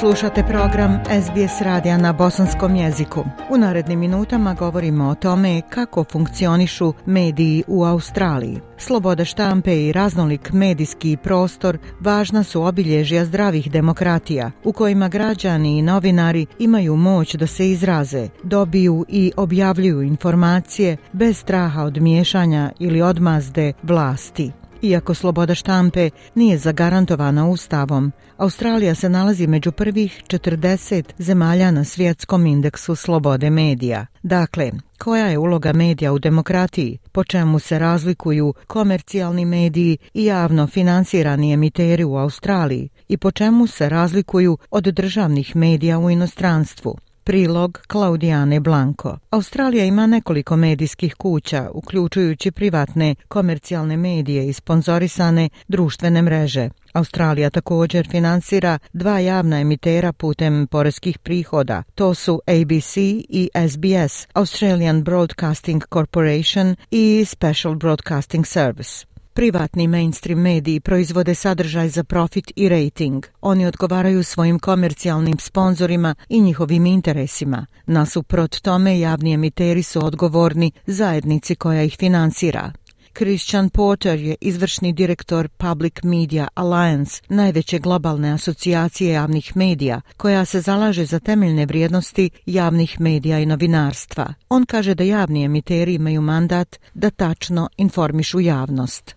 Slušate program SBS radija na bosanskom jeziku. U narednim minutama govorimo o tome kako funkcionišu mediji u Australiji. Sloboda štampe i raznolik medijski prostor važna su obilježja zdravih demokratija u kojima građani i novinari imaju moć da se izraze, dobiju i objavljuju informacije bez straha od miješanja ili odmazde vlasti. Iako sloboda štampe nije zagarantovana ustavom, Australija se nalazi među prvih 40 zemalja na svjetskom indeksu slobode medija. Dakle, koja je uloga medija u demokratiji, po čemu se razlikuju komercijalni mediji i javno finansirani emiteri u Australiji i po čemu se razlikuju od državnih medija u inostranstvu? Prilog Klaudijane Blanko. Australija ima nekoliko medijskih kuća, uključujući privatne komercijalne medije i sponzorisane društvene mreže. Australija također finansira dva javna emitera putem poreskih prihoda. To su ABC i SBS, Australian Broadcasting Corporation i Special Broadcasting Service. Privatni mainstream mediji proizvode sadržaj za profit i rating. Oni odgovaraju svojim komercijalnim sponzorima i njihovim interesima. Nasuprot tome, javni emiteri su odgovorni zajednici koja ih finansira. Christian Porter je izvršni direktor Public Media Alliance, najveće globalne asocijacije javnih medija, koja se zalaže za temeljne vrijednosti javnih medija i novinarstva. On kaže da javni emiteri imaju mandat da tačno informišu javnost.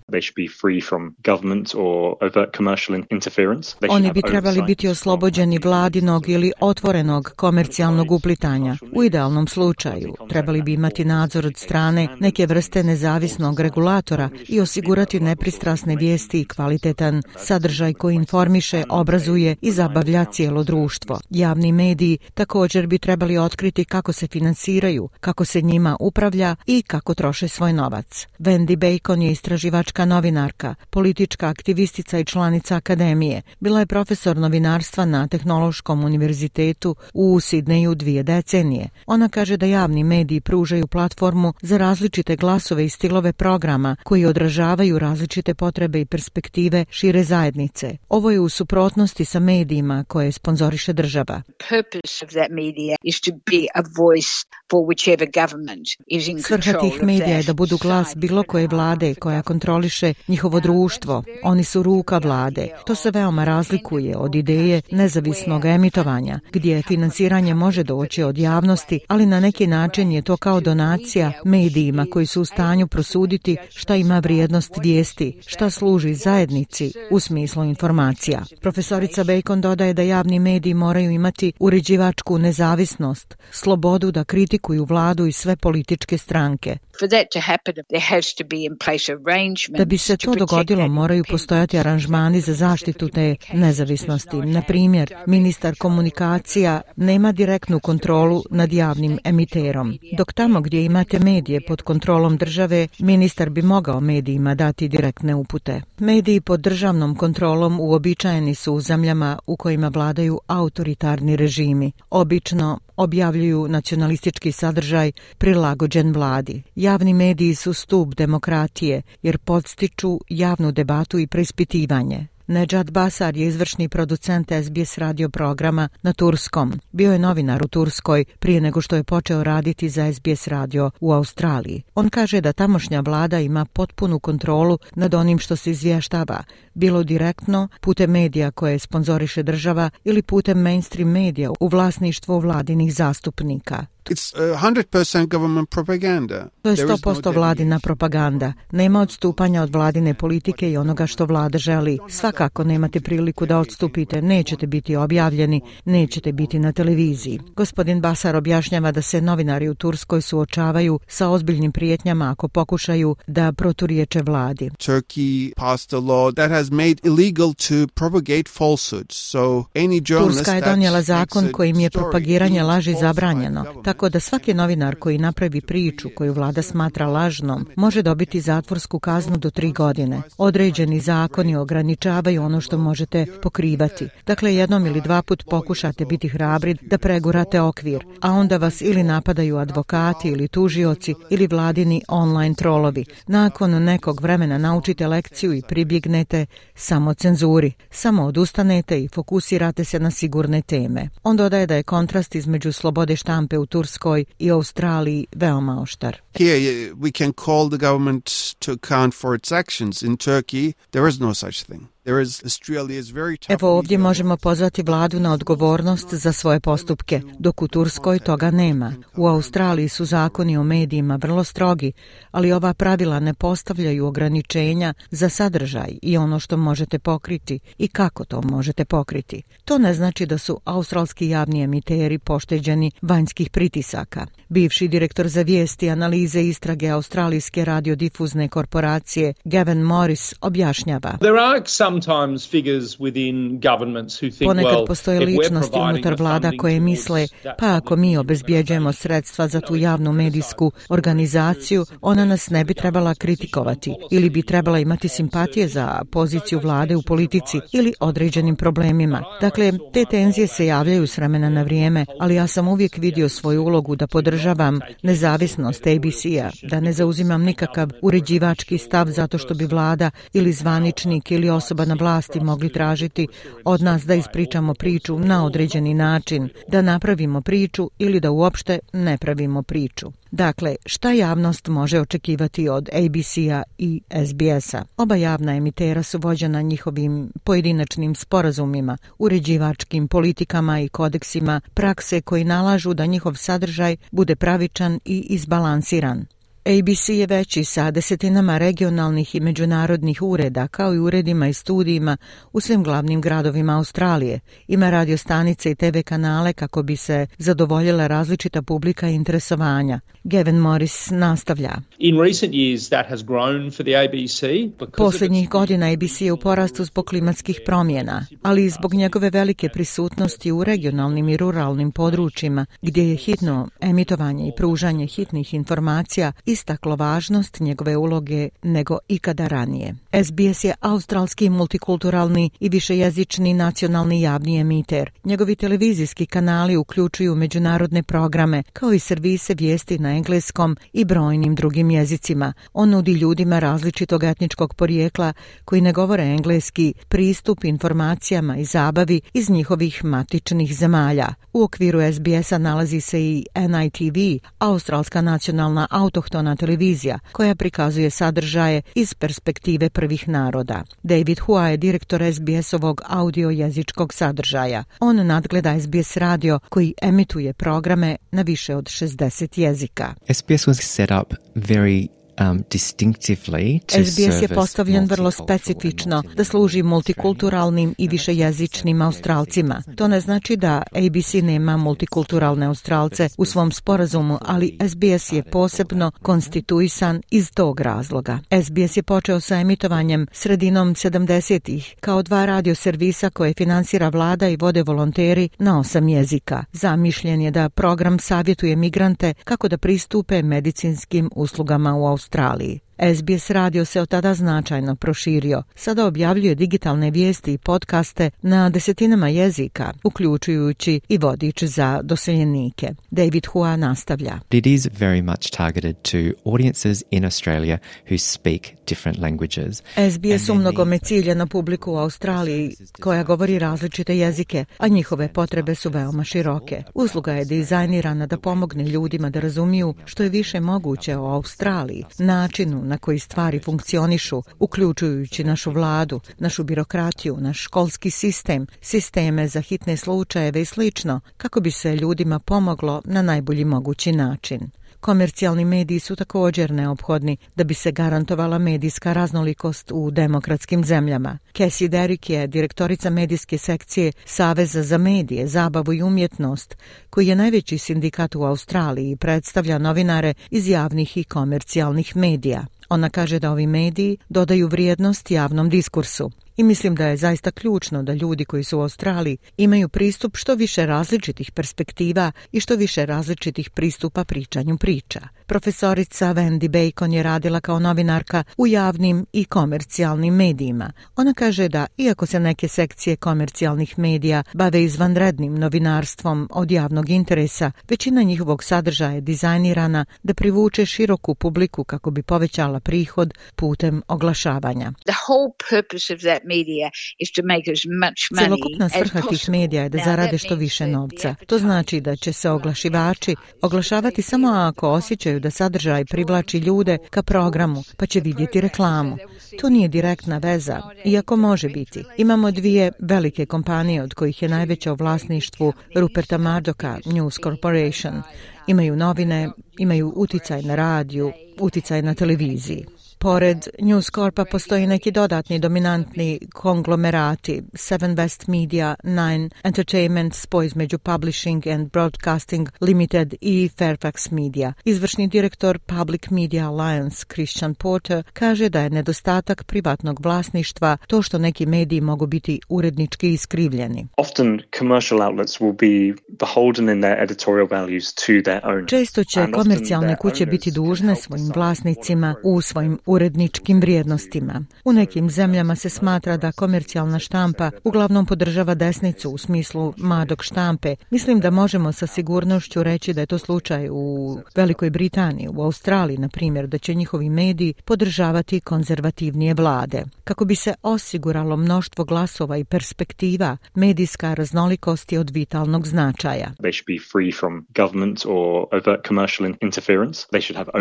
Oni bi trebali biti oslobođeni vladinog ili otvorenog komercijalnog uplitanja. U idealnom slučaju trebali bi imati nadzor od strane neke vrste nezavisnog regulatora regulatora i osigurati nepristrasne vijesti i kvalitetan sadržaj koji informiše, obrazuje i zabavlja cijelo društvo. Javni mediji također bi trebali otkriti kako se finansiraju, kako se njima upravlja i kako troše svoj novac. Wendy Bacon je istraživačka novinarka, politička aktivistica i članica akademije. Bila je profesor novinarstva na Tehnološkom univerzitetu u Sidneju dvije decenije. Ona kaže da javni mediji pružaju platformu za različite glasove i stilove programa programa koji odražavaju različite potrebe i perspektive šire zajednice. Ovo je u suprotnosti sa medijima koje sponzoriše država. Svrha tih medija je da budu glas bilo koje vlade koja kontroliše njihovo društvo. Oni su ruka vlade. To se veoma razlikuje od ideje nezavisnog emitovanja, gdje finansiranje može doći od javnosti, ali na neki način je to kao donacija medijima koji su u stanju prosuditi šta ima vrijednost vijesti, šta služi zajednici u smislu informacija. Profesorica Bacon dodaje da javni mediji moraju imati uređivačku nezavisnost, slobodu da kritikuju vladu i sve političke stranke. Da bi se to dogodilo, moraju postojati aranžmani za zaštitu te nezavisnosti. Na primjer, ministar komunikacija nema direktnu kontrolu nad javnim emiterom. Dok tamo gdje imate medije pod kontrolom države, ministar bi mogao medijima dati direktne upute. Mediji pod državnom kontrolom uobičajeni su u zemljama u kojima vladaju autoritarni režimi. Obično objavljuju nacionalistički sadržaj prilagođen vladi. Javni mediji su stup demokratije jer podstiču javnu debatu i preispitivanje. Neđad Basar je izvršni producent SBS radio programa na Turskom. Bio je novinar u Turskoj prije nego što je počeo raditi za SBS radio u Australiji. On kaže da tamošnja vlada ima potpunu kontrolu nad onim što se izvještava, bilo direktno putem medija koje sponzoriše država ili putem mainstream medija u vlasništvu vladinih zastupnika. It's 100% government propaganda. To je 100% vladina propaganda. Nema odstupanja od vladine politike i onoga što vlada želi. Svakako nemate priliku da odstupite, nećete biti objavljeni, nećete biti na televiziji. Gospodin Basar objašnjava da se novinari u Turskoj suočavaju sa ozbiljnim prijetnjama ako pokušaju da proturiječe vladi. Turska je donijela zakon kojim je propagiranje laži zabranjeno, tako da svaki novinar koji napravi priču koju vlada smatra lažnom može dobiti zatvorsku kaznu do tri godine. Određeni zakoni ograničavaju ono što možete pokrivati. Dakle, jednom ili dva put pokušate biti hrabri da pregurate okvir, a onda vas ili napadaju advokati ili tužioci ili vladini online trolovi. Nakon nekog vremena naučite lekciju i pribjegnete samo cenzuri. Samo odustanete i fokusirate se na sigurne teme. On dodaje da je kontrast između slobode štampe u Turskoj i Australiji veoma oštar. Here we can call the government to account for its actions. In Turkey there is no such thing. Evo ovdje možemo pozvati vladu na odgovornost za svoje postupke, dok u Turskoj toga nema. U Australiji su zakoni o medijima vrlo strogi, ali ova pravila ne postavljaju ograničenja za sadržaj i ono što možete pokriti i kako to možete pokriti. To ne znači da su australski javni emiteri pošteđeni vanjskih pritisaka. Bivši direktor za vijesti analize istrage australijske radiodifuzne korporacije Gavin Morris objašnjava. There are some sometimes figures within governments who think Ponekad postoje ličnosti unutar vlada koje misle, pa ako mi obezbjeđujemo sredstva za tu javnu medijsku organizaciju, ona nas ne bi trebala kritikovati ili bi trebala imati simpatije za poziciju vlade u politici ili određenim problemima. Dakle, te tenzije se javljaju s vremena na vrijeme, ali ja sam uvijek vidio svoju ulogu da podržavam nezavisnost ABC-a, da ne zauzimam nikakav uređivački stav zato što bi vlada ili zvaničnik ili osoba osoba na vlasti mogli tražiti od nas da ispričamo priču na određeni način, da napravimo priču ili da uopšte ne pravimo priču. Dakle, šta javnost može očekivati od ABC-a i SBS-a? Oba javna emitera su vođena njihovim pojedinačnim sporazumima, uređivačkim politikama i kodeksima prakse koji nalažu da njihov sadržaj bude pravičan i izbalansiran. ABC je veći sa desetinama regionalnih i međunarodnih ureda, kao i uredima i studijima u svim glavnim gradovima Australije. Ima radio stanice i TV kanale kako bi se zadovoljila različita publika i interesovanja. Gavin Morris nastavlja. In recent years that has grown for the ABC. Posljednjih godina ABC je u porastu zbog klimatskih promjena, ali i zbog njegove velike prisutnosti u regionalnim i ruralnim područjima, gdje je hitno emitovanje i pružanje hitnih informacija istaklo važnost njegove uloge nego ikada ranije. SBS je australski multikulturalni i višejezični nacionalni javni emiter. Njegovi televizijski kanali uključuju međunarodne programe kao i servise vijesti na engleskom i brojnim drugim jezicima. On nudi ljudima različitog etničkog porijekla koji ne govore engleski pristup informacijama i zabavi iz njihovih matičnih zemalja. U okviru SBS-a nalazi se i NITV, Australska nacionalna autohtona televizija, koja prikazuje sadržaje iz perspektive prvih naroda. David Hua je direktor SBS-ovog audio-jezičkog sadržaja. On nadgleda SBS radio koji emituje programe na više od 60 jezika. SBS was set up very um, distinctively to SBS je postavljen vrlo specifično da služi multikulturalnim i višejezičnim Australcima. To ne znači da ABC nema multikulturalne Australce u svom sporazumu, ali SBS je posebno konstituisan iz tog razloga. SBS je počeo sa emitovanjem sredinom 70-ih kao dva radioservisa koje finansira vlada i vode volonteri na osam jezika. Zamišljen je da program savjetuje migrante kako da pristupe medicinskim uslugama u Australiji. Australiji. SBS radio se od tada značajno proširio. Sada objavljuje digitalne vijesti i podcaste na desetinama jezika, uključujući i vodič za doseljenike. David Hua nastavlja. It is very much targeted to audiences in Australia who speak different languages. SBS u mnogome cilja na publiku u Australiji koja govori različite jezike, a njihove potrebe su veoma široke. Usluga je dizajnirana da pomogne ljudima da razumiju što je više moguće o Australiji, načinu na koji stvari funkcionišu, uključujući našu vladu, našu birokratiju, naš školski sistem, sisteme za hitne slučajeve i slično, kako bi se ljudima pomoglo na najbolji mogući način. Komercijalni mediji su također neophodni da bi se garantovala medijska raznolikost u demokratskim zemljama. Cassie Derrick je direktorica medijske sekcije Saveza za medije, zabavu i umjetnost, koji je najveći sindikat u Australiji i predstavlja novinare iz javnih i komercijalnih medija. Ona kaže da ovi mediji dodaju vrijednost javnom diskursu. I mislim da je zaista ključno da ljudi koji su u Australiji imaju pristup što više različitih perspektiva i što više različitih pristupa pričanju priča. Profesorica Wendy Bacon je radila kao novinarka u javnim i komercijalnim medijima. Ona kaže da, iako se neke sekcije komercijalnih medija bave izvanrednim novinarstvom od javnog interesa, većina njihovog sadržaja je dizajnirana da privuče široku publiku kako bi povećala prihod putem oglašavanja. The whole purpose of that media is to make as much money Celokupna svrha tih medija je da zarade što više novca. To znači da će se oglašivači oglašavati samo ako osjećaju da sadržaj privlači ljude ka programu, pa će vidjeti reklamu. To nije direktna veza, iako može biti. Imamo dvije velike kompanije od kojih je najveća u vlasništvu Ruperta Mardoka, News Corporation. Imaju novine, imaju uticaj na radiju, uticaj na televiziji. Pored News Corpa postoji neki dodatni dominantni konglomerati Seven West Media, Nine Entertainment, spoj između Publishing and Broadcasting Limited i Fairfax Media. Izvršni direktor Public Media Alliance Christian Porter kaže da je nedostatak privatnog vlasništva to što neki mediji mogu biti urednički iskrivljeni. Often commercial outlets will be beholden in their editorial values to their owners. Često će komercijalne kuće biti dužne svojim vlasnicima u svojim uredničkim vrijednostima. U nekim zemljama se smatra da komercijalna štampa uglavnom podržava desnicu u smislu madog štampe. Mislim da možemo sa sigurnošću reći da je to slučaj u Velikoj Britaniji, u Australiji, na primjer, da će njihovi mediji podržavati konzervativnije vlade. Kako bi se osiguralo mnoštvo glasova i perspektiva, medijska raznolikost je od vitalnog značaja.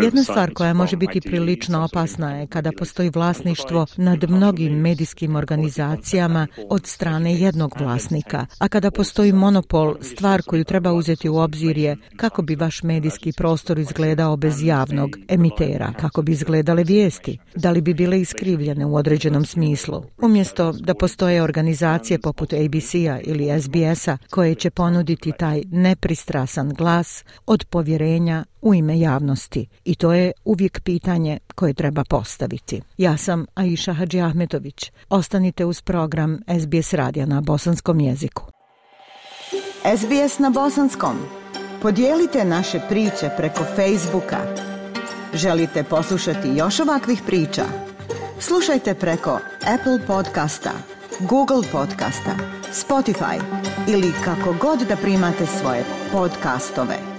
Jedna stvar koja može biti prilično opasna je kada postoji vlasništvo nad mnogim medijskim organizacijama od strane jednog vlasnika, a kada postoji monopol, stvar koju treba uzeti u obzir je kako bi vaš medijski prostor izgledao bez javnog emitera, kako bi izgledale vijesti, da li bi bile iskrivljene u određenom smislu. Umjesto da postoje organizacije poput ABC-a ili SBS-a koje će ponuditi taj nepristrasan glas od povjerenja u ime javnosti. I to je uvijek pitanje koje treba postaviti. Ja sam Aisha Hadži Ahmetović. Ostanite uz program SBS radija na bosanskom jeziku. SBS na bosanskom. Podijelite naše priče preko Facebooka. Želite poslušati još ovakvih priča? Slušajte preko Apple podcasta, Google podcasta, Spotify ili kako god da primate svoje podcastove.